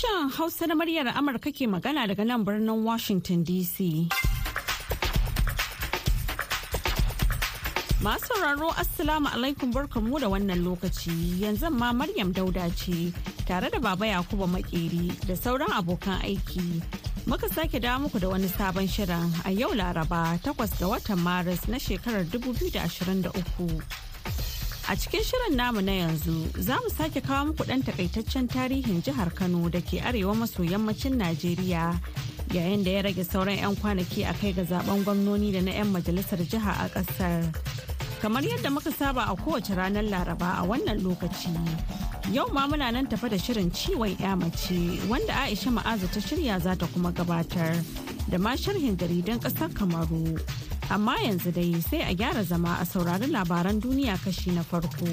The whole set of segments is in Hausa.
Sashen Hausa na muryar Amurka ke magana daga nan birnin Washington DC. Masu sauraro Assalamu alaikum barkamu da wannan lokaci yanzu ma Maryam Dauda ce tare da Baba Yakubu Makeri da sauran abokan aiki. Muka sake dawo muku da wani sabon shirin a yau Laraba 8 ga watan Maris na shekarar 2023. A cikin shirin namu na yanzu za mu sake kawo muku ɗan takaitaccen tarihin jihar Kano da ke arewa maso yammacin Najeriya yayin da ya rage sauran 'yan kwanaki a kai ga zaɓen gwamnoni da na 'yan majalisar jiha a ƙasar. Kamar yadda muka saba a kowace ranar Laraba a wannan lokaci. Yau ma muna nan tafa da shirin ciwon 'ya mace wanda Aisha Ma'azu ta shirya za ta kuma gabatar da ma sharhin jaridan ƙasar Kamaru. Amma yanzu dai sai a gyara zama a saurari labaran duniya kashi na farko.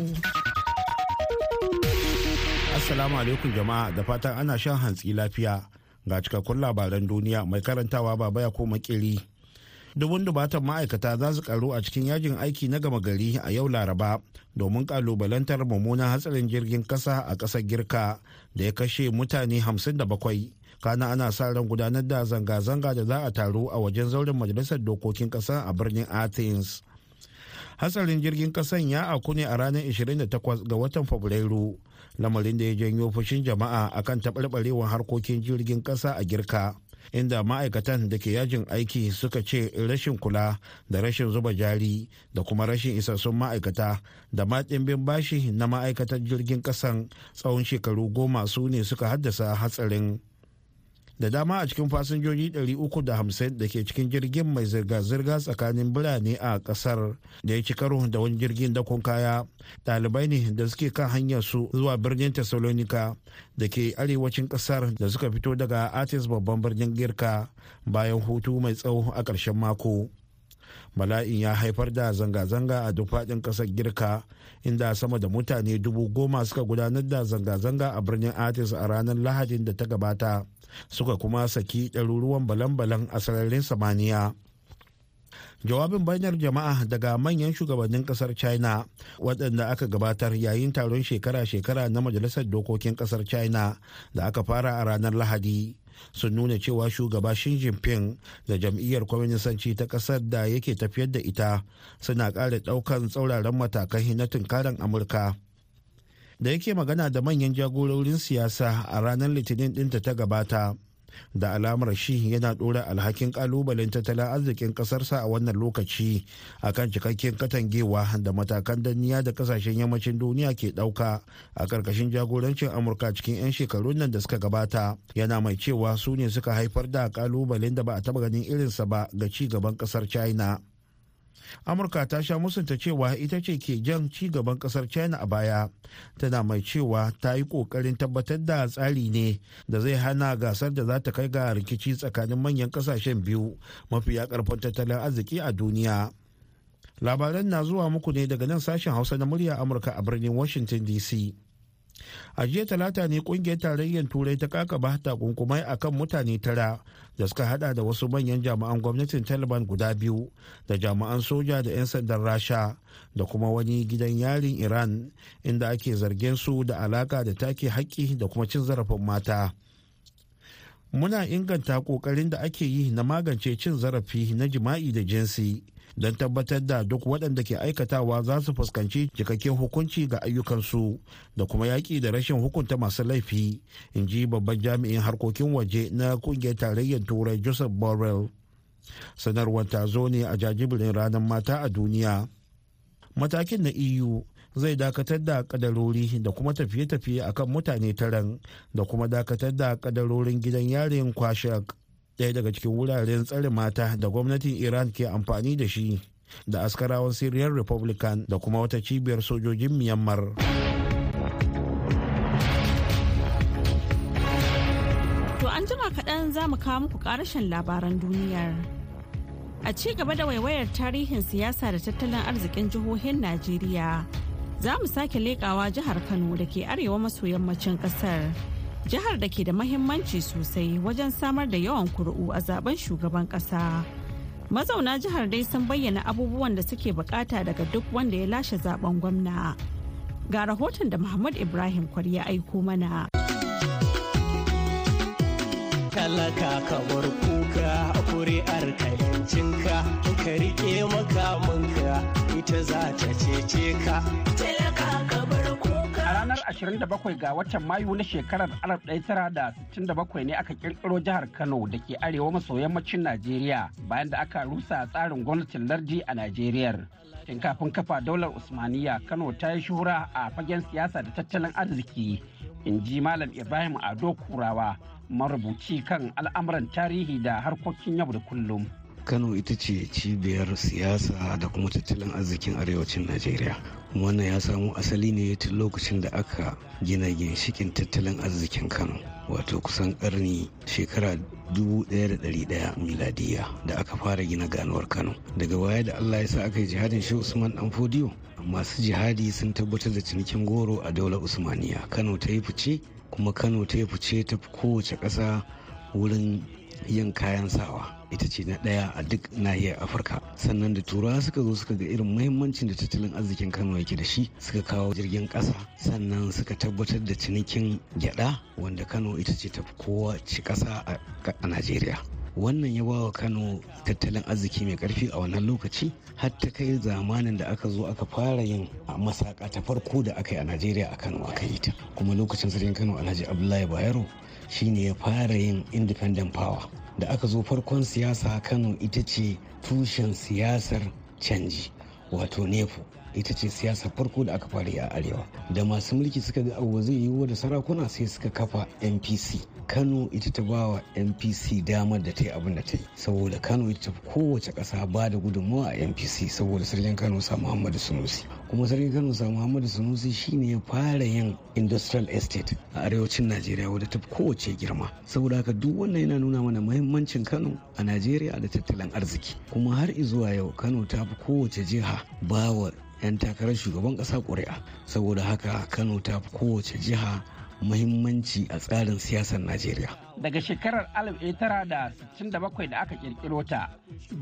Assalamu alaikum jama'a da fatan ana shan hantsi lafiya ga cikakkun labaran duniya mai karantawa baba ya koma makeri. Dubun dubatan ma'aikata za su karu a cikin yajin aiki na gama gari a yau laraba domin kalubalantar mummunan hatsarin jirgin kasa a ƙasar girka da ya kashe mutane 57 kana ana sa ran gudanar da zanga-zanga da za a taru a wajen zauren majalisar dokokin ƙasa a birnin athens. Hatsarin jirgin kasan ya aku ne a ranar 28 ga watan fabrairu lamarin da ya janyo fushin jama'a akan taɓarɓarewar harkokin jirgin ƙasa a girka inda ma'aikatan da ke yajin aiki suka ce rashin kula da rashin zuba jari da kuma rashin isassun ma'aikata da ma ɗimbin bashi na ma'aikatan jirgin ƙasan tsawon shekaru goma su ne suka haddasa hatsarin. Da dama a cikin fasinjoji 350 da ke cikin jirgin mai zirga-zirga tsakanin birane a ƙasar da ya ci karo da wani jirgin dakon kaya. Ɗalibai ne da suke kan hanyar su zuwa birnin thessalonica da ke arewacin ƙasar da suka fito daga atis babban birnin girka bayan hutu mai tsawo a ƙarshen mako. Bala'in ya haifar da zanga-zanga a duk faɗin ƙasar girka inda sama da mutane dubu goma suka gudanar da zanga-zanga a birnin atis a ranar lahadin da ta gabata suka kuma saki ɗaruruwan balan-balan a sararin samaniya. Jawabin bayanar jama'a daga manyan shugabannin ƙasar china waɗanda aka gabatar yayin taron shekara-shekara na majalisar dokokin ƙasar china da aka fara a ranar lahadi. Sun nuna cewa shugaba Xi Jinping da jam'iyyar kwaminisanci ta ƙasar da yake tafiyar da ita suna ƙara ɗaukan tsauraran matakai na tunkaran Amurka. Da yake magana da manyan jagororin siyasa a ranar Litinin ɗinta ta gabata. Da alamar shi yana ɗora alhakin kalubalen tattalin arzikin ƙasarsa a wannan lokaci akan cikakken katangewa da matakan danniya da ƙasashen yammacin duniya ke ɗauka a ƙarƙashin jagorancin amurka cikin 'yan shekarun nan da suka gabata. Yana mai cewa su ne suka haifar da kalubalen da ba a taɓa ganin irinsa ba ga ci gaban ƙasar china. Amurka ta sha musunta cewa ita ce ke jan ci gaban ƙasar china a baya. Tana mai cewa ta yi ƙoƙarin tabbatar da tsari ne da zai hana gasar da za ta kai ga rikici tsakanin manyan ƙasashen biyu mafiya ƙarfin tattalin arziki a duniya. Labaran na zuwa muku ne daga nan sashen hausa na murya amurka a birnin washington dc a jiya talata ne ƙungiyar tarayyar turai ta kakaba takunkumai akan mutane tara da suka hada da wasu manyan jami'an gwamnatin taliban guda biyu da jami'an soja da 'yan sandan rasha da kuma wani gidan yarin iran inda ake zargin su da alaka da take haƙƙi da kuma cin zarafin mata. Muna inganta ƙoƙarin da ake yi na magance cin zarafi na jima'i da jinsi don tabbatar da duk waɗanda ke aikatawa za su fuskanci cikakken hukunci ga ayyukansu da kuma yaƙi da rashin hukunta masu laifi in ji babban jami'in harkokin waje na ƙungiyar tarayyar turai joseph borrell. Sanarwar ta zo ne a jajibirin ranar mata a duniya. Matakin na eu zai dakatar da kadarori da kuma tafiye-tafiye akan mutane taran da kuma dakatar da kadarorin gidan yarin kwashak. Ɗaya daga cikin wuraren tsare mata da gwamnatin iran ke amfani da shi da askarawan syrian republican da kuma wata cibiyar sojojin myanmar To an jima kaɗan za mu kawo muku ƙarashin labaran duniyar. A ci gaba da waiwayar tarihin siyasa da tattalin arzikin jihohin Najeriya, za mu sake leƙawa jihar Kano da ke arewa maso yammacin ƙasar. Jihar da ke da mahimmanci sosai wajen samar da yawan kuri'u a zaɓen shugaban kasa. Mazauna jihar dai sun bayyana abubuwan da suke buƙata daga duk wanda ya lashe zaɓen gwamna. Ga rahoton da Muhammad Ibrahim Kwari ya aiko mana. talaka ka bar kuka kuri'ar ka yancinka ka riƙe makamanka ita za ta cece ka ranar 27 ga watan Mayu na shekarar 1967 ne aka kirkiro jihar Kano da ke arewa maso yammacin Najeriya bayan da aka rusa tsarin gwamnatin lardi a Najeriya. Tun kafin kafa daular Usmaniya Kano ta yi shuhura a fagen siyasa da tattalin arziki. In ji Malam Ibrahim Ado Kurawa marubuci kan al'amuran tarihi da harkokin yau da kullum. Kano ita ce cibiyar siyasa da kuma tattalin arzikin arewacin najeriya. Wannan ya samo asali ne tun lokacin da aka gina ginshikin tattalin arzikin kano wato kusan karni shekara 1100 miladiya da aka fara gina ganuwar kano. Daga baya da allah ya sa aka yi jihadin shi usman dan fodiyo masu jihadi sun tabbatar da cinikin goro a daular usmaniya. Kano ta yi fice kuma kano ta yi fice ta kowace ƙasa wurin yin kayan sawa. Ita ce na ɗaya a duk nahiyar afirka. Sannan da turawa suka zo suka ga irin mahimmancin da tattalin arzikin kano yake da shi suka kawo jirgin ƙasa. Sannan suka tabbatar da cinikin gyada wanda kano ita ce ta kowace ƙasa a najeriya. Wannan ya bawa kano tattalin arziki mai ƙarfi a wannan lokaci har ta kai zamanin da aka zo aka fara yin masaka ta farko da aka yi a najeriya a kano aka yi ta. Kuma lokacin sarkin kano alhaji abdullahi bayero shine ya fara yin independent power. Da aka zo farkon siyasa kano ita ce tushen siyasar canji wato nefu ita ce siyasar farko da aka fara a arewa. Da masu mulki suka ga abu zai yiwu da sarakuna sai suka kafa npc kano ita ta ba wa npc damar da ta yi abin da ta yi. Saboda kano ita ta kowace ƙasa ba da gudunmawa a npc saboda sarkin kano sa muhammadu sunusi. Kuma sarkin kano sa muhammadu sunusi shine ya fara yin industrial estate a arewacin najeriya wadda ta kowace girma. Saboda haka duk wannan yana nuna mana mahimmancin kano a najeriya da tattalin arziki. Kuma har izuwa yau kano ta fi kowace jiha bawa 'yan takarar shugaban ƙasa ƙuri'a. Saboda haka kano ta fi kowace jiha muhimmanci a tsarin siyasar Najeriya. Daga shekarar 1967 da aka kirkiro ta,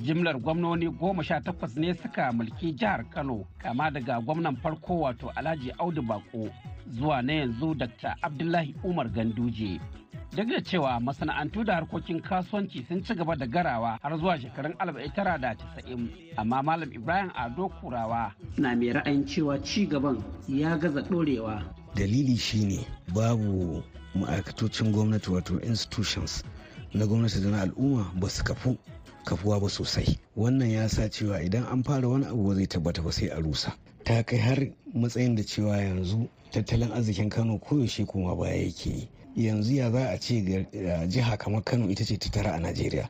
jimlar gwamnoni goma sha takwas ne suka mulki jihar Kano, kama daga gwamnan farko wato Alhaji Audu Bako zuwa na yanzu Dr. Abdullahi Umar Ganduje. Duk da cewa masana'antu da harkokin kasuwanci sun ci gaba da garawa har zuwa shekarun 1990, amma Malam Ibrahim Ado Kurawa na mai ra'ayin cewa ci gaban ya gaza ɗorewa dalili shine babu ma'aikatocin gwamnati wato institutions na gwamnati da na al'umma ba su kafu kafuwa ba sosai. Wannan ya sa cewa idan an fara wani abu zai tabbata ba sai a rusa. Ta kai har matsayin da cewa yanzu tattalin arzikin kano koyaushe kuma baya yake yanzu ya za a ce jiha kamar kano ita ce ta tara a najeriya.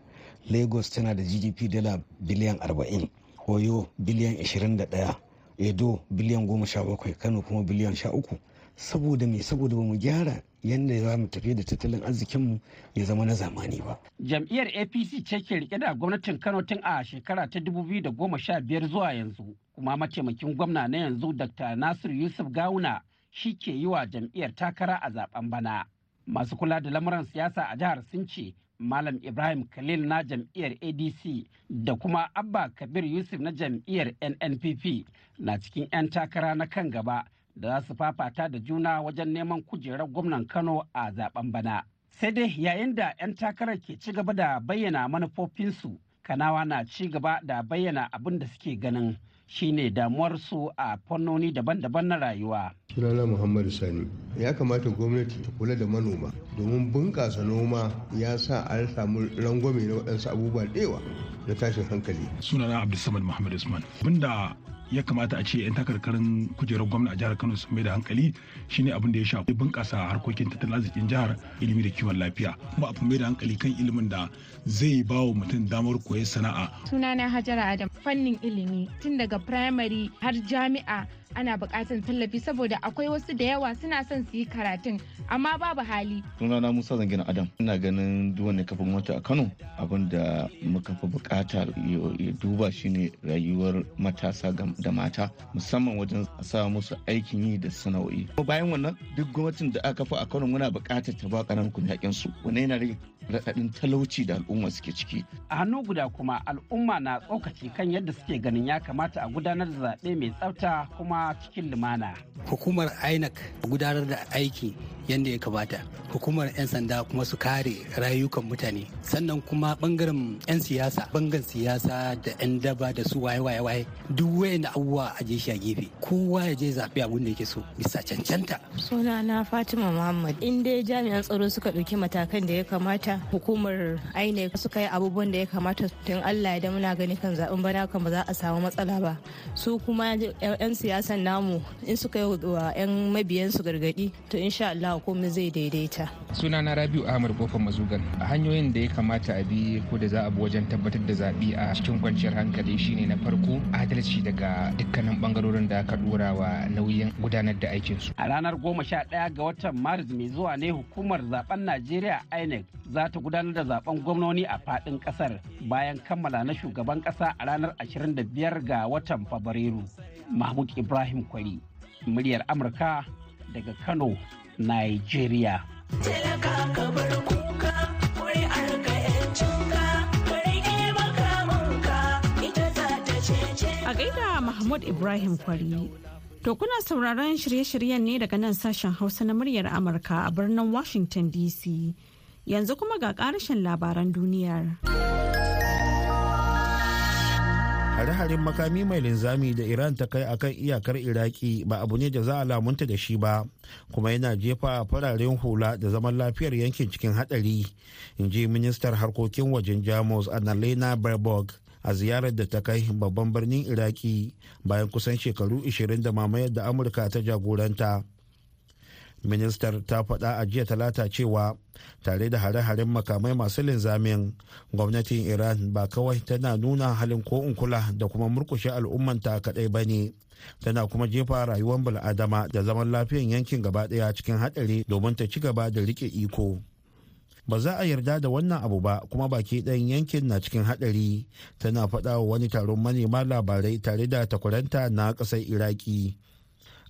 Lagos tana da gdp dala biliyan 40 oyo biliyan 21 edo biliyan 17 kano kuma biliyan 13 saboda me saboda ba mu gyara yadda za mu tafi da tattalin arzikinmu ya zama na zamani ba. Jam'iyyar APC ce ke riƙe da gwamnatin Kano tun a shekara ta 2015 zuwa yanzu, kuma mataimakin gwamna na yanzu Dr. Nasir Yusuf Gawuna shi ke yi wa jam'iyyar takara a zaɓen bana. Masu kula da lamuran siyasa a jihar sun ce Malam Ibrahim Khalil na jam'iyyar ADC da kuma Abba Kabir Yusuf na jam'iyyar NNPP na cikin 'yan takara na kan gaba da za su fafata da juna wajen neman kujerar gwamnan Kano a zaɓen bana. Sai dai yayin da 'yan takarar ke ci gaba da bayyana manufofinsu, kanawa na ci gaba da bayyana abin da suke ganin shine damuwarsu a fannoni daban-daban na rayuwa. sunana muhammadu sani ya kamata gwamnati ta kula da manoma domin bunƙasa noma ya sa an samu rangwame na waɗansu abubuwa da na tashin hankali sunana abdulsamad muhammad usman abin da ya kamata a ce 'yan takarkarin kujerar gwamna a jihar kano su mai da hankali shine abin da ya shafi bunƙasa harkokin tattalin arzikin jihar ilimi da kiwon lafiya. Kuma abu mai da hankali kan ilimin da zai ba wa mutum damar koyar sana'a. Sunana hajara adam. Fannin ilimi tun daga firamare har jami'a ana buƙatar tallafi saboda akwai wasu da yawa suna son su yi karatun amma babu hali. sunana musa zangina adam ina ganin duk wani kafin wata a kano abin da muka fi buƙata ya duba shine rayuwar matasa da mata musamman wajen sa musu aikin yi da sana'o'i bayan wannan duk gwamnatin da aka fi a kano muna buƙatar ta ba ƙananan kuɗaɗen su wannan yana rage raɗaɗin talauci da al'umma suke ciki. A hannu guda kuma al'umma na tsokaci kan yadda suke ganin ya kamata a gudanar da zaɓe mai tsafta kuma cikin lumana. Hukumar INEC gudanar da aiki yadda ya kamata. Hukumar 'yan sanda kuma su kare rayukan mutane. Sannan kuma ɓangaren 'yan siyasa bangan siyasa da 'yan daba da su waye waye waye duk wayan abubuwa a je shi a gefe. Kowa ya je zaɓi abin da yake so bisa cancanta. Suna na fatima muhammad. In dai jami'an tsaro suka ɗauki matakan da ya kamata hukumar inec suka yi abubuwan da ya kamata tun allah ya muna gani kan zaɓen bana kan ba za a samu matsala ba. Su kuma 'yan siyasan namu in suka yi wa 'yan mabiyansu gargaɗi to insha allah komai zai daidaita. Suna na rabiu ahmad ƙofar mazugan a hanyoyin da ya kamata a bi ko da za a bi wajen tabbatar da zaɓe a cikin kwanciyar hankali shine na farko adalci daga dukkanin ɓangarorin da aka dora wa nauyin gudanar da aikinsu. A ranar goma sha ɗaya ga watan maris mai zuwa ne hukumar zaɓen najeriya inec za ta gudanar da zaɓen gwamnoni a faɗin ƙasar bayan kammala na shugaban ƙasa a ranar 25 ga watan fabrairu. Mahmud ibrahim kwari muryar amurka daga kano nigeria A gaida Mahmud Ibrahim Kwari. To kuna sauraron shirye-shiryen ne daga nan sashen Hausa na muryar Amurka a birnin Washington DC. Yanzu kuma ga ƙarashin labaran duniyar. Hare-haren makami mai linzami da iran ta kai akan iyakar iraki ba abu ne da za a lamunta da shi ba kuma yana jefa fararen hula da zaman lafiyar yankin cikin hadari in ji ministar harkokin wajen jamus annalena baerbock a ziyarar da ta kai babban birnin iraki bayan kusan shekaru 20 da mamayar da amurka ta jagoranta. Ministar ta faɗa a jiya talata cewa tare da hare-haren makamai masu linzamin gwamnatin iran ba kawai tana nuna halin ko kula da kuma murkushe al'ummanta kaɗai ba ne tana kuma jefa rayuwar bil'adama da zaman lafiyan yankin gaba ɗaya cikin haɗari domin ta ci gaba da riƙe iko. Ba za a yarda da wannan abu ba kuma baki ɗayan yankin na cikin haɗari tana faɗa wa wani taron manema labarai tare da takwaranta na ƙasar iraki.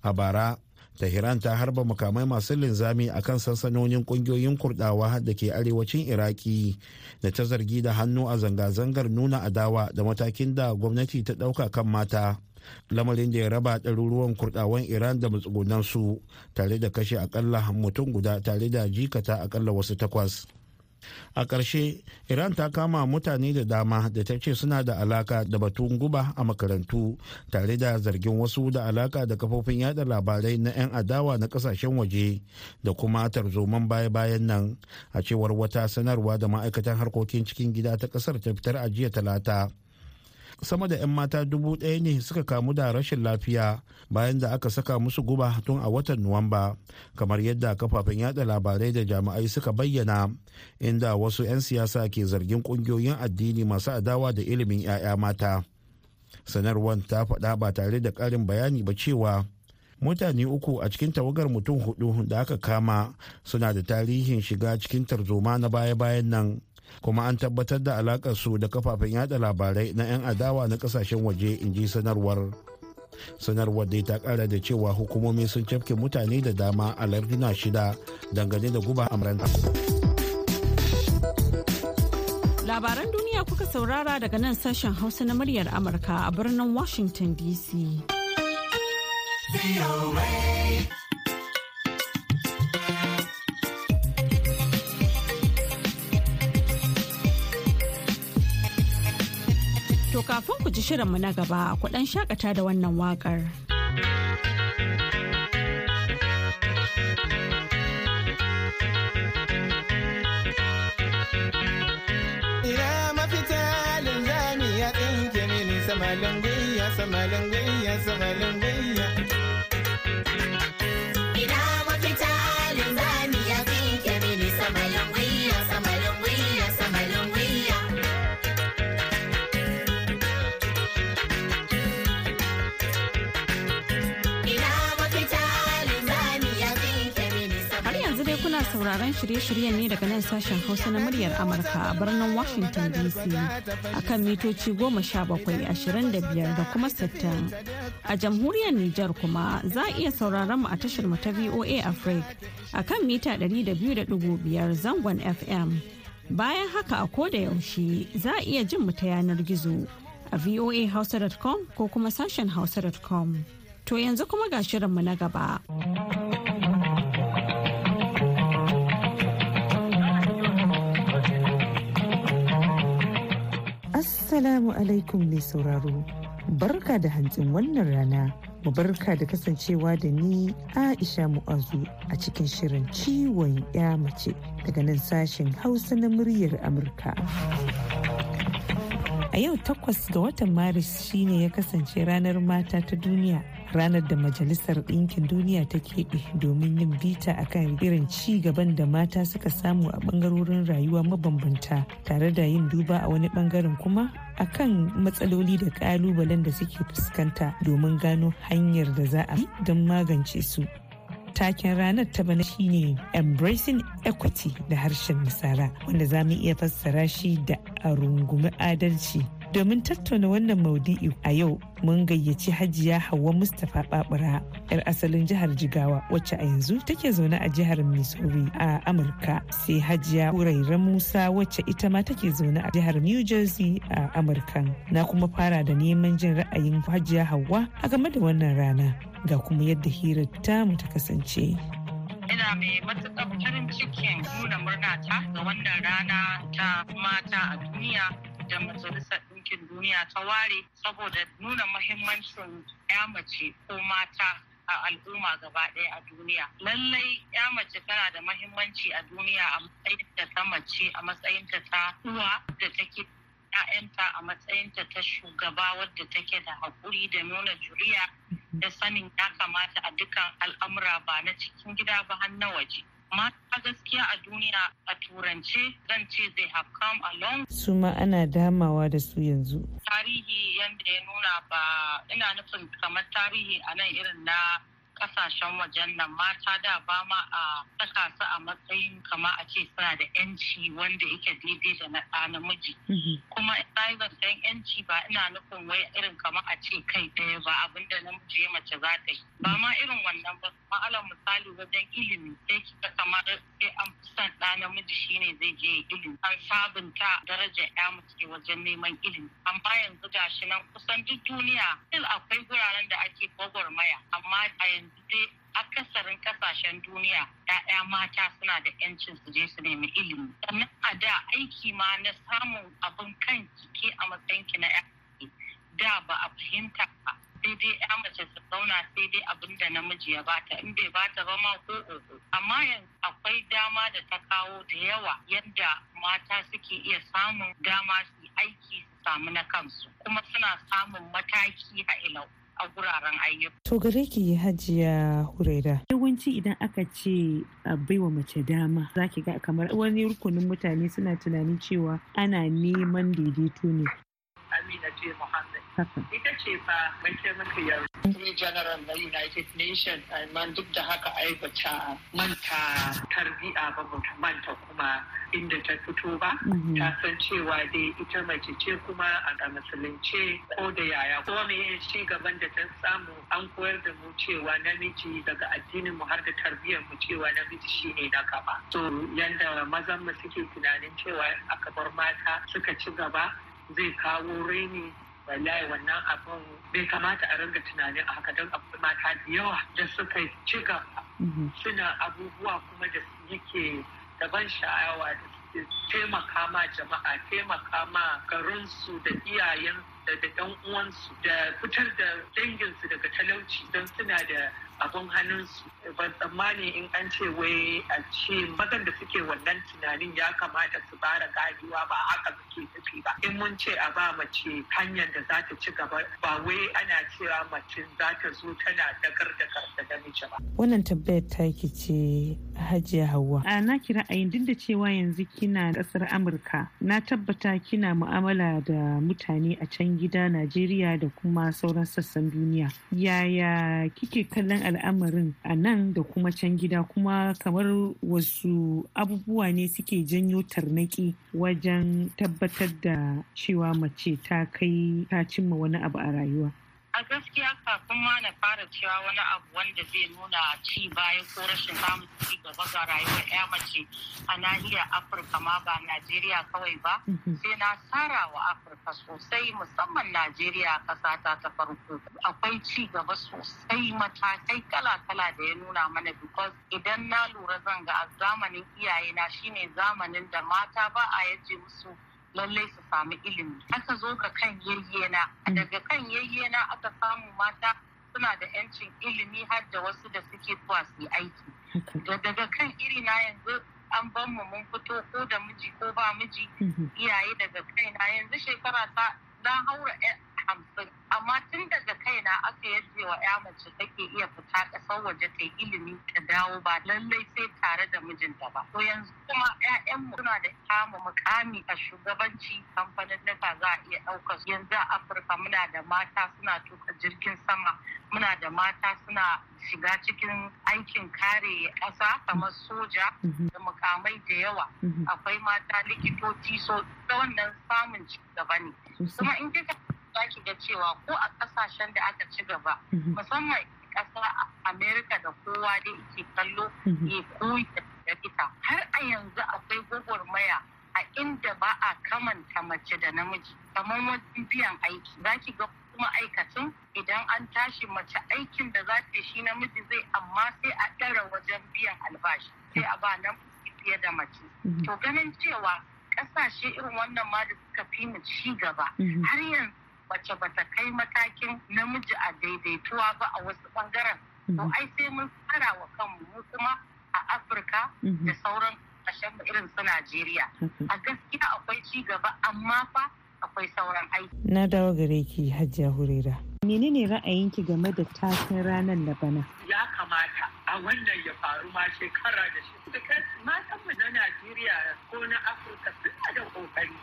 A bara Tehran ta harba makamai masu linzami a kan sansanonin ƙungiyoyin kurdawa da ke arewacin Iraki da ta zargi da hannu a zanga-zangar nuna adawa da matakin da gwamnati ta ɗauka kan mata. Lamarin da ya raba ɗaruruwan kurdawan Iran da matsugunansu tare da kashe akalla mutum guda tare da jikata akalla wasu takwas. A ƙarshe iran ta kama mutane da dama da ta ce suna da alaka da batun guba a makarantu tare da zargin wasu da alaka da kafofin yada labarai na 'yan adawa na ƙasashen waje da kuma tarzoman baya-bayan nan. A cewar wata sanarwa da ma'aikatan harkokin cikin gida ta ƙasar ta fitar a jiya talata. Sama da 'yan mata dubu ɗaya ne suka kamu da rashin lafiya bayan da aka saka musu guba tun a watan nuwamba kamar yadda kafafen yada labarai da jami'ai suka bayyana inda wasu 'yan siyasa ke zargin ƙungiyoyin addini masu adawa da ilimin 'ya'ya mata. Sanarwar ta faɗa ba tare da ƙarin bayani ba cewa mutane uku a cikin tawagar mutum huɗu da aka kama suna da tarihin shiga cikin tarzoma na baya-bayan nan kuma an tabbatar da alakar su da kafafen yada labarai na 'yan adawa na ƙasashen waje in ji sanarwar. Sanarwar dai ta kara da cewa hukumomi sun cafke mutane da dama a larduna shida dangane da guba amuranta labaran duniya kuka saurara daga nan sashen hausa na muryar amurka a birnin washington dc To kafin ku ji shirinmu na gaba ku ɗan shakata da wannan waƙar. Ina mafita linzami ya tsinke mini sauraron shirye-shiryen ne daga nan sashen Hausa na muryar Amurka a birnin Washington DC akan mitoci goma sha bakwai ashirin da biyar da kuma sittin. A jamhuriyar Nijar kuma za a iya sauraron mu a tashar mu ta VOA Africa akan mita ɗari da biyu da ɗigo biyar zangon FM. Bayan haka a koda yaushe za a iya jin mu ta yanar gizo a voahausa.com ko kuma sashen hausa.com. To yanzu kuma ga shirinmu na gaba. Assalamu alaikum mai sauraro. Barka da hantsin wannan rana. Mu barka da kasancewa da ni Aisha Mu'azu a cikin shirin ciwon ya mace daga nan sashen Hausa na muryar Amurka. A yau takwas ga watan Maris shine ya kasance ranar mata ta duniya. Ranar da Majalisar Ɗinkin Duniya ta keɓe domin yin bita akan irin ci gaban da mata suka samu a ɓangarorin rayuwa mabambanta tare da yin duba a wani ɓangaren kuma akan matsaloli da ƙalubalen da suke fuskanta domin gano hanyar da za a don magance su. taken ranar ta bana shine embracing equity da harshen nasara wanda za mu iya fassara shi da a rungumi adalci domin tattauna wannan maudu'i a yau mun gayyaci hajiya Hauwa Mustapha Babura yar asalin jihar Jigawa wacce a yanzu take zaune a jihar Missouri a Amurka sai hajiya Huraira Musa wacce ita ma take zaune a jihar New Jersey a Amurka na kuma fara da neman jin ra'ayin hajiya Hauwa a game da wannan rana ga kuma yadda hirar tamu ta kasance. ina mai matuƙar farin cikin nuna murna ta ga wannan rana ta mata a duniya da majalisar ɗinkin duniya ta ware saboda nuna mahimmancin ya mace ko mata a al'umma gaba ɗaya a duniya. Lallai ya mace tana da mahimmanci a duniya a matsayinta ta mace a matsayinta ta uwa da take ‘ya'yanta a matsayinta ta shugaba wadda take da haƙuri da nuna juriya da sanin ya kamata a dukkan al'amura ba na cikin gida ba har na waje. Mata gaskiya a duniya a turance zan ce they have come along. Su ma ana damawa da su yanzu. Tarihi yadda ya nuna ba ina nufin kamar tarihi a nan irin na ƙasashen wajen nan mata da ba ma a saka su a matsayin kama a ce suna da yanci wanda yake daidai da na ɗa namiji. Kuma ina zancen yanci ba ina nufin wai irin kama a ce kai ɗaya ba abin da namiji ya mace za ta yi. Ba ma irin wannan ba. Ma'alar misali wajen ilimi sai kika kamar sai an fi son ɗa namiji shine zai je ilimi. An sabunta darajar ya mace wajen neman ilimi. Amma yanzu gashi nan kusan duk duniya akwai guraren da ake gwagwarmaya. Amma a yanzu dai akasarin ƙasashen duniya ya'ya mata suna da yancin su je su nemi ilimi. Sannan a da aiki ma na samun abin kan ke a matsayin ki na da ba a fahimta ba. Sai dai ya mace su zauna sai dai abin da namiji ya bata in bai bata ba ma ko amma yanzu akwai dama da ta kawo da yawa yadda mata suke iya samun dama su aiki su samu na kansu kuma suna samun mataki a ilau. A guraren ayyuka. To gare ki hajiya huraira. Yawanci idan aka ce a baiwa mace dama za ki ga kamar wani rukunin mutane suna tunanin cewa ana neman daidaito ne. Amina ce Muhammad. Ita ce fa mataimakiyar Secretary General na United Nations amma duk da haka ai bata manta tarbiya ba bata manta kuma inda ta fito ba. Ta san cewa dai ita mace ce kuma a musulunce ko da yaya. Ko me ci gaban da ta samu an koyar da mu cewa namiji daga addinin mu har da tarbiyyar mu cewa namiji shine na gaba. So yanda mazan mu suke tunanin cewa aka bar mata suka ci gaba zai kawo raini wallahi wannan abin bai kamata a ringa tunanin a haka don akwai mata da yawa da suka ci gaba suna abubuwa kuma da yake da ban sha'awa da suke taimaka ma jama'a taimaka ma garinsu da iyayen da ɗan uwansu da fitar da danginsu daga talauci don suna da abun hannunsu ban tsammani in an ce wai a ce mazan da suke wannan tunanin ya kamata su bara gajiwa ba haka suke tafi ba in mun ce a ba mace hanyar da za ta ci gaba ba wai ana cewa mace za ta zo tana dagar da karta da namiji ba Wannan tabbayar taki ce hajiya Hauwa. A na ki ra'ayin duk da cewa yanzu kina ƙasar Amurka na tabbata kina mu'amala da mutane a can gida Najeriya da kuma sauran sassan duniya. Yaya kike kallon al'amarin a nan da kuma can gida kuma kamar wasu abubuwa ne suke janyo tarnaki wajen tabbatar da cewa mace ta kai ta cimma wani abu a rayuwa. A gaskiya kafin ma na fara cewa wani abu wanda zai nuna ci baya ko rashin samun ci gaba ga rayuwar ya mace a nahiyar afirka ma ba najeriya kawai ba sai na tsara wa afirka sosai musamman najeriya ƙasa ta ta farko. Akwai ci gaba sosai matakai kala-kala da ya nuna mana because idan na lura zanga a zamanin iyayena shine zamanin da mata ba a ya je musu lallai su samu ilimi. Aka zo ga kan yayyena. Daga kan yayyena aka samu mata suna da yancin ilimi har da wasu da suke zuwa su aiki. Da daga kan iri na yanzu an ban mu mun fito ko da miji ko ba miji. Iyaye daga kaina yanzu shekara ta na haura hamsin. Amma tun daga kaina aka ya ce wa ya mace take iya fita ƙasar waje ta ilimi ta dawo ba lallai sai tare da mijinta ba. To yanzu kuma ƴaƴanmu suna da kama mukami a shugabanci kamfanin nuka za a iya ɗaukar yanzu a afirka muna da mata suna tuka jirgin sama muna da mata suna shiga cikin aikin kare ƙasa kamar soja da mukamai da yawa. Akwai mata likitoci so ta wannan samun ci gaba ne. Kuma in kika za ki ga cewa ko a ƙasashen da aka ci gaba musamman ƙasa amerika da kowa da ke kallo ya koyi da ita har a yanzu akwai gwagwarmaya a inda ba a kamanta mace da namiji kamar wajen biyan aiki. Za ki ga kuma aikacin idan an tashi mace aikin da za ta shi namiji zai amma sai a ɗara wajen biyan albashi sai a ba nan fiye da mace. To ganin cewa ƙasashe irin wannan ma da suka fi mu ci gaba har yanzu mace bata kai matakin namiji a daidaituwa ba a wasu ɓangaren to ai sai mun tsara wa kanmu mu kuma a afirka da sauran ƙasashen irin su najeriya. A gaskiya akwai ci gaba amma fa akwai sauran aiki. Na dawo gare ki hajiya hurera menene ra'ayinki game da taken ranar da bana? Ya kamata a wannan ya faru ma shekara da shi. Matan mu na Najeriya ko na Afirka suna da ƙoƙari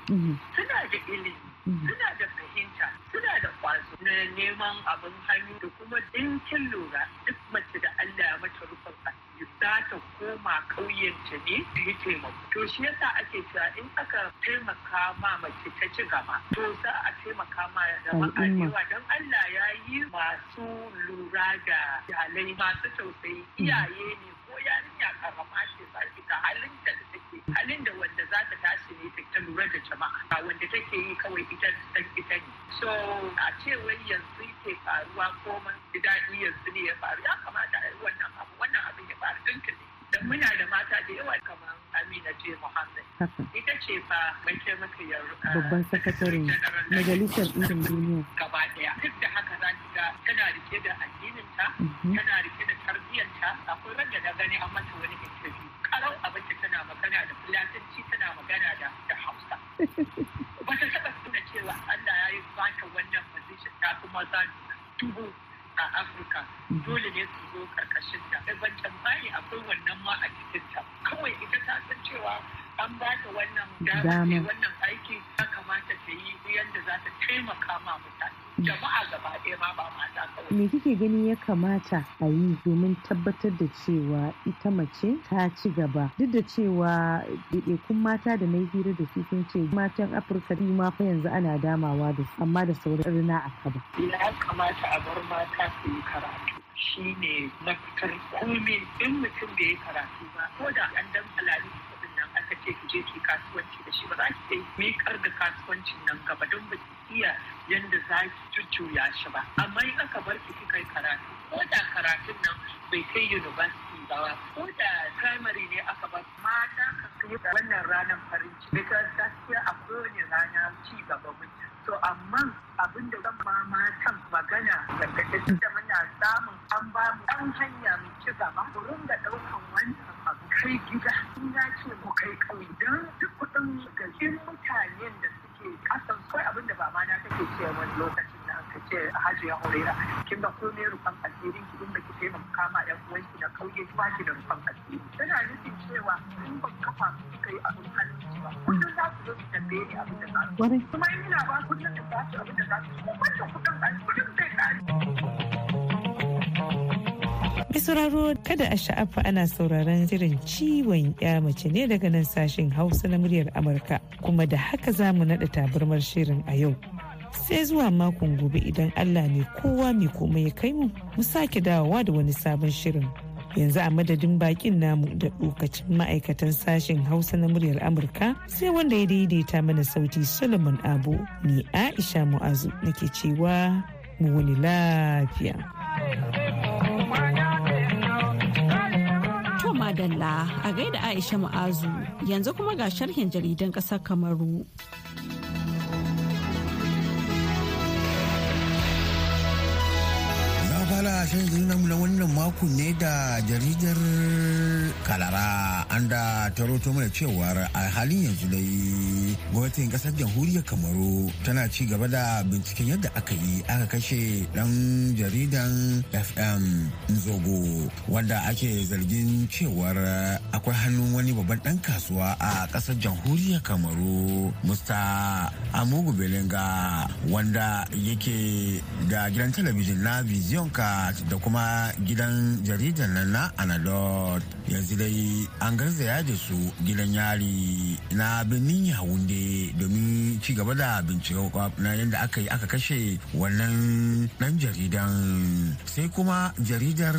suna da ilimi suna da fahimta suna da kwazo na neman abin hannu da kuma dinkin lura duk mace da Allah ya mata rufin za ta koma ƙauyenta ne ta yi taimako. To shi yasa ake cewa in aka taimaka ma mace ta ci gaba to za a taimaka ma jama'a yawa. Don Allah ya yi masu lura da iyalai masu tausayi. Iyaye ne ko yarinya karama ce za ki ga halin da take halin da wanda za ta tashi ne ta lura da jama'a wanda take yi kawai ita san ita ne so a ce wai yanzu ke faruwa ko man ji daɗi yanzu ne ya faru ya kamata a yi wannan abu wannan abin ya faru tuntuni dan muna da mata da yawa kamar Amina J. Muhammad ita ce fa mai taimakiyar babban sakatare majalisar ɗinkin duniya. gaba ɗaya. Duk da haka za ki ga tana riƙe da addininta tana riƙe da tarbiyyarta. Akwai wanda na gani an mata wani interview. Karau abinci tana magana da fulatanci tana magana da da hausa. Ba ta taɓa tuna cewa Allah ya yi bata wannan position. Ta kuma za dubu a Afirka dole ne su zo ƙarƙashin ta ban tambaya akwai wannan ma a cikin ta kawai ita ta san cewa an ba ta wannan dama wannan aiki ya kamata ta yi yadda za ta taimaka ma mutane. Jama'a gaba ɗaya ma ba mata kawai. Me kike gani ya kamata a yi domin tabbatar da cewa ita mace ta ci gaba duk da cewa ɗaiɗaikun mata da na hira da su sun ce matan Afirka su ma fa yanzu ana damawa da su amma da sauran rina a kaba. Ya kamata a bar mata su yi karatu. shi ne mafitar komai in mutum bai yi karatu ba ko da an dan halali kuɗin nan aka ce ki je ki kasuwanci da shi ba za ki iya miƙar da kasuwancin nan gaba don ba iya yanda za ki jujjuya shi ba. Amma in aka bar ki kika yi karatu ko da karatun nan bai kai university ba ko da primary ne aka ba mata kan kai wannan ranar farin ciki because gaskiya a kowane rana ci gaba mutum to amma abin da zan ma matan magana gargaɗin da muna samun an ba mu ɗan hanya mu ci gaba mu ringa ɗaukan wannan abu kai gida. In ya ce mu kai ƙauye don duk kuɗin gajin mutanen da suke kasan kawai abin da ba ma na take ce wani lokacin da aka ce hajiya horera kin ga komai rufan asirin ki in ba ki taimaka ma ɗan uwanki na ƙauye ba ki da rufan asiri. Tana nufin cewa in ban kafa su kai abin hannun ba kullum za su zo su tambaye ni abin da za su kuma in ina ba kullum da za su abin da za su ko wancan kuɗin ba kuɗin zai Mai sauraro kada a sha'afa ana sauraron shirin ciwon ya mace ne daga nan sashen Hausa na muryar Amurka kuma da haka za mu naɗa tabarmar shirin a yau. Sai zuwa makon gobe idan Allah mai kowa mai komai ya kai mu mu sake dawowa da wani sabon shirin. Yanzu a madadin bakin namu da lokacin ma'aikatan sashen Hausa na muryar Amurka sai wanda ya daidaita mana sauti Solomon Abu ni Aisha Mu'azu nake cewa mu wani lafiya. Madalla a gaida Aisha Ma'azu yanzu kuma ga sharhin jaridan ƙasar Kamaru. Shirin namu na wannan mako ne da jaridar kalara an da ta roto mana cewar a halin yanzu dai gwamnatin ƙasar jamhuriyar kamaru tana ci gaba da binciken yadda aka yi aka kashe dan jaridan fm nzogo wanda ake zargin cewar akwai hannun wani babban dan kasuwa a ƙasar jamhuriyar kamaru musta amugu belenga wanda yake da gidan talabijin na vision card. Da kuma gidan jaridar nan na anadot yanzu dai an garzaya da su gidan yari na birnin yawunde domin ci gaba da bincike na yadda aka yi aka kashe wannan dan jaridan. Sai kuma jaridar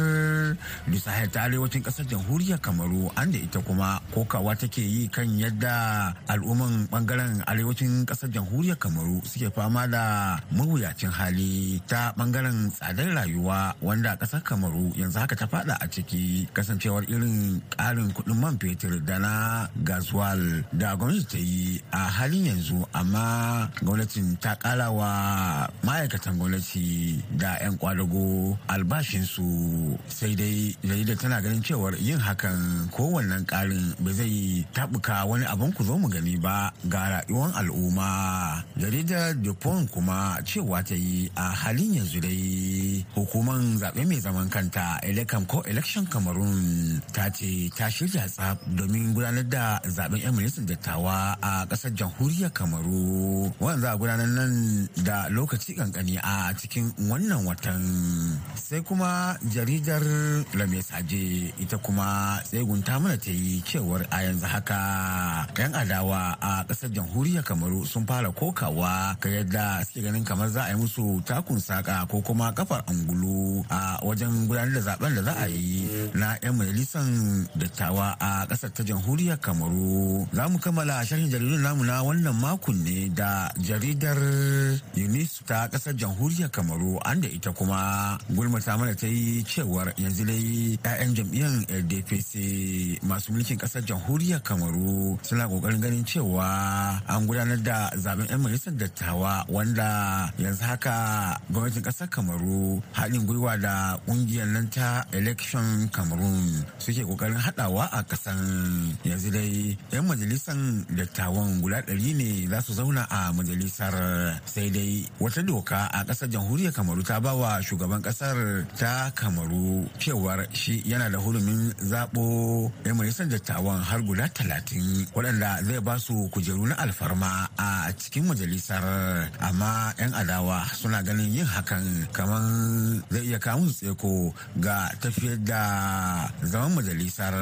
lusahel ta arewacin ƙasar jamhuriyar kamaru an da ita kuma kokawa take yi kan yadda al'umman ɓangaren arewacin ƙasar jamhuriyar kamaru suke fama da mawuyacin hali ta ɓangaren tsadar rayuwa wanda ƙasar kamaru yanzu haka ta fada a ciki kasancewar irin karin kuɗin man fetur da na gazuwal da gwamnati ta yi a halin yanzu. Amma gwamnatin ta kara wa ma'aikatan gwamnati da 'yan kwadago albashinsu. Sai dai jaridar tana ganin cewar yin hakan kowannen karin ba zai tabuka wani abin ku zo mu gani ba ga rayuwar al'umma. Jaridar dupont kuma cewa ta yi a halin yanzu dai hukumar zaɓe mai zaman kanta elecam ko election cameroon ta ce ta shirya tsaf domin gudanar da zaɓen 'yan majalisar dattawa a ƙasar jamhuriyar kamaru. Wanda za a gudanar nan da lokaci kankani a cikin wannan watan. Sai kuma jaridar lamesaje ita kuma tsegunta mana ta yi cewar a yanzu haka 'yan adawa a ƙasar jamhuriyar kamaru sun fara kokawa ga yadda suke ganin kamar za a yi musu takun saka ko kuma kafar angulu. A wajen gudanar da zaɓen da za a yi na 'yan majalisar dattawa a ƙasar ta jamhuriyar kamaru. Za mu kammala sharhin jaridun namu na wannan makon ne da jaridar unis ta ƙasar jamhuriyar kamaru an da ita kuma gulmata mana ta yi cewar yanzu dai 'ya'yan jam'iyyar ldpc masu mulkin ƙasar jamhuriyar kamaru suna ƙoƙarin ganin cewa an gudanar da zaɓen 'yan majalisar dattawa wanda yanzu haka gwamnatin ƙasar kamaru haɗin gwiwa da ƙungiyar nan ta election cameroon suke ƙoƙarin haɗawa a ƙasan yanzu dai 'yan majalisar dattawan guda ɗari ne za su zauna a majalisar. Sai dai wata doka a ƙasar jamhuriyar kamaru ta ba wa shugaban ƙasar ta kamaru cewar shi yana da hurumin zaɓo 'yan majalisar dattawan har guda talatin waɗanda zai ba su kujeru na alfarma a cikin majalisar. Amma 'yan adawa suna ganin yin hakan kamar zai iya kawo tseko ga tafiyar da zaman majalisar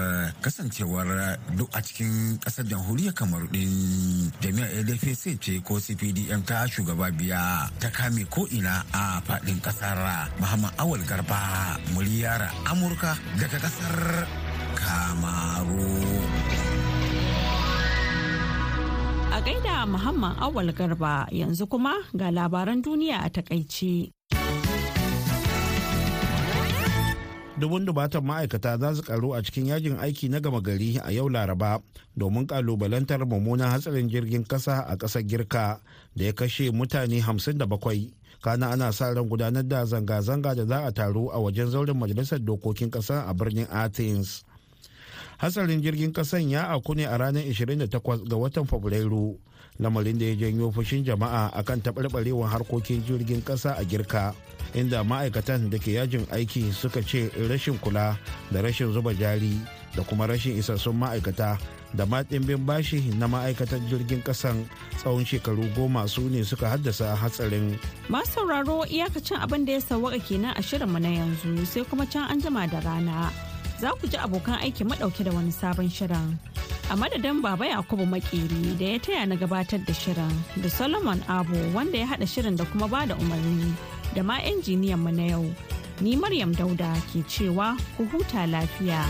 kasancewar duk a cikin ƙasar jamhuriyar kamaru din jami'ar adfc ce ko cpdm ta shugaba biya ta kame ko ina a faɗin ƙasar muhammad awal garba muryar amurka daga ƙasar kamaru. A gaida muhammad awal garba yanzu kuma ga labaran duniya a taƙaice. Dubun dubatan ma'aikata za su karu a cikin yajin aiki na gama gari a yau laraba domin kalubalantar mummunan hatsarin jirgin kasa a ƙasar girka da ya kashe mutane 57 kana ana sa ran gudanar da zanga-zanga da za a taru a wajen zauren majalisar dokokin ƙasa a birnin athens. Hatsarin jirgin kasan ya auku ne a ranar 28 ga watan fabrairu lamarin da ya janyo fushin jama'a akan taɓarɓarewar harkokin jirgin ƙasa a girka inda ma'aikatan da ke yajin aiki suka ce rashin kula da rashin zuba jari da kuma rashin isassun ma'aikata da ma ɗimbin bashi na ma'aikatan jirgin ƙasan tsawon shekaru goma su ne suka haddasa hatsarin. Masu sauraro iyakacin abin da ya sawaka kenan a shirinmu na yanzu sai kuma can an jima da rana. Za ku ji abokan aiki madauke da wani sabon shirin. A madadin Baba Yakubu Makeri da ya taya na gabatar da shirin da Solomon Abu wanda ya haɗa shirin da kuma ba da umarni da ma injiniyan mu na yau. Ni Maryam Dauda ke cewa ku huta lafiya.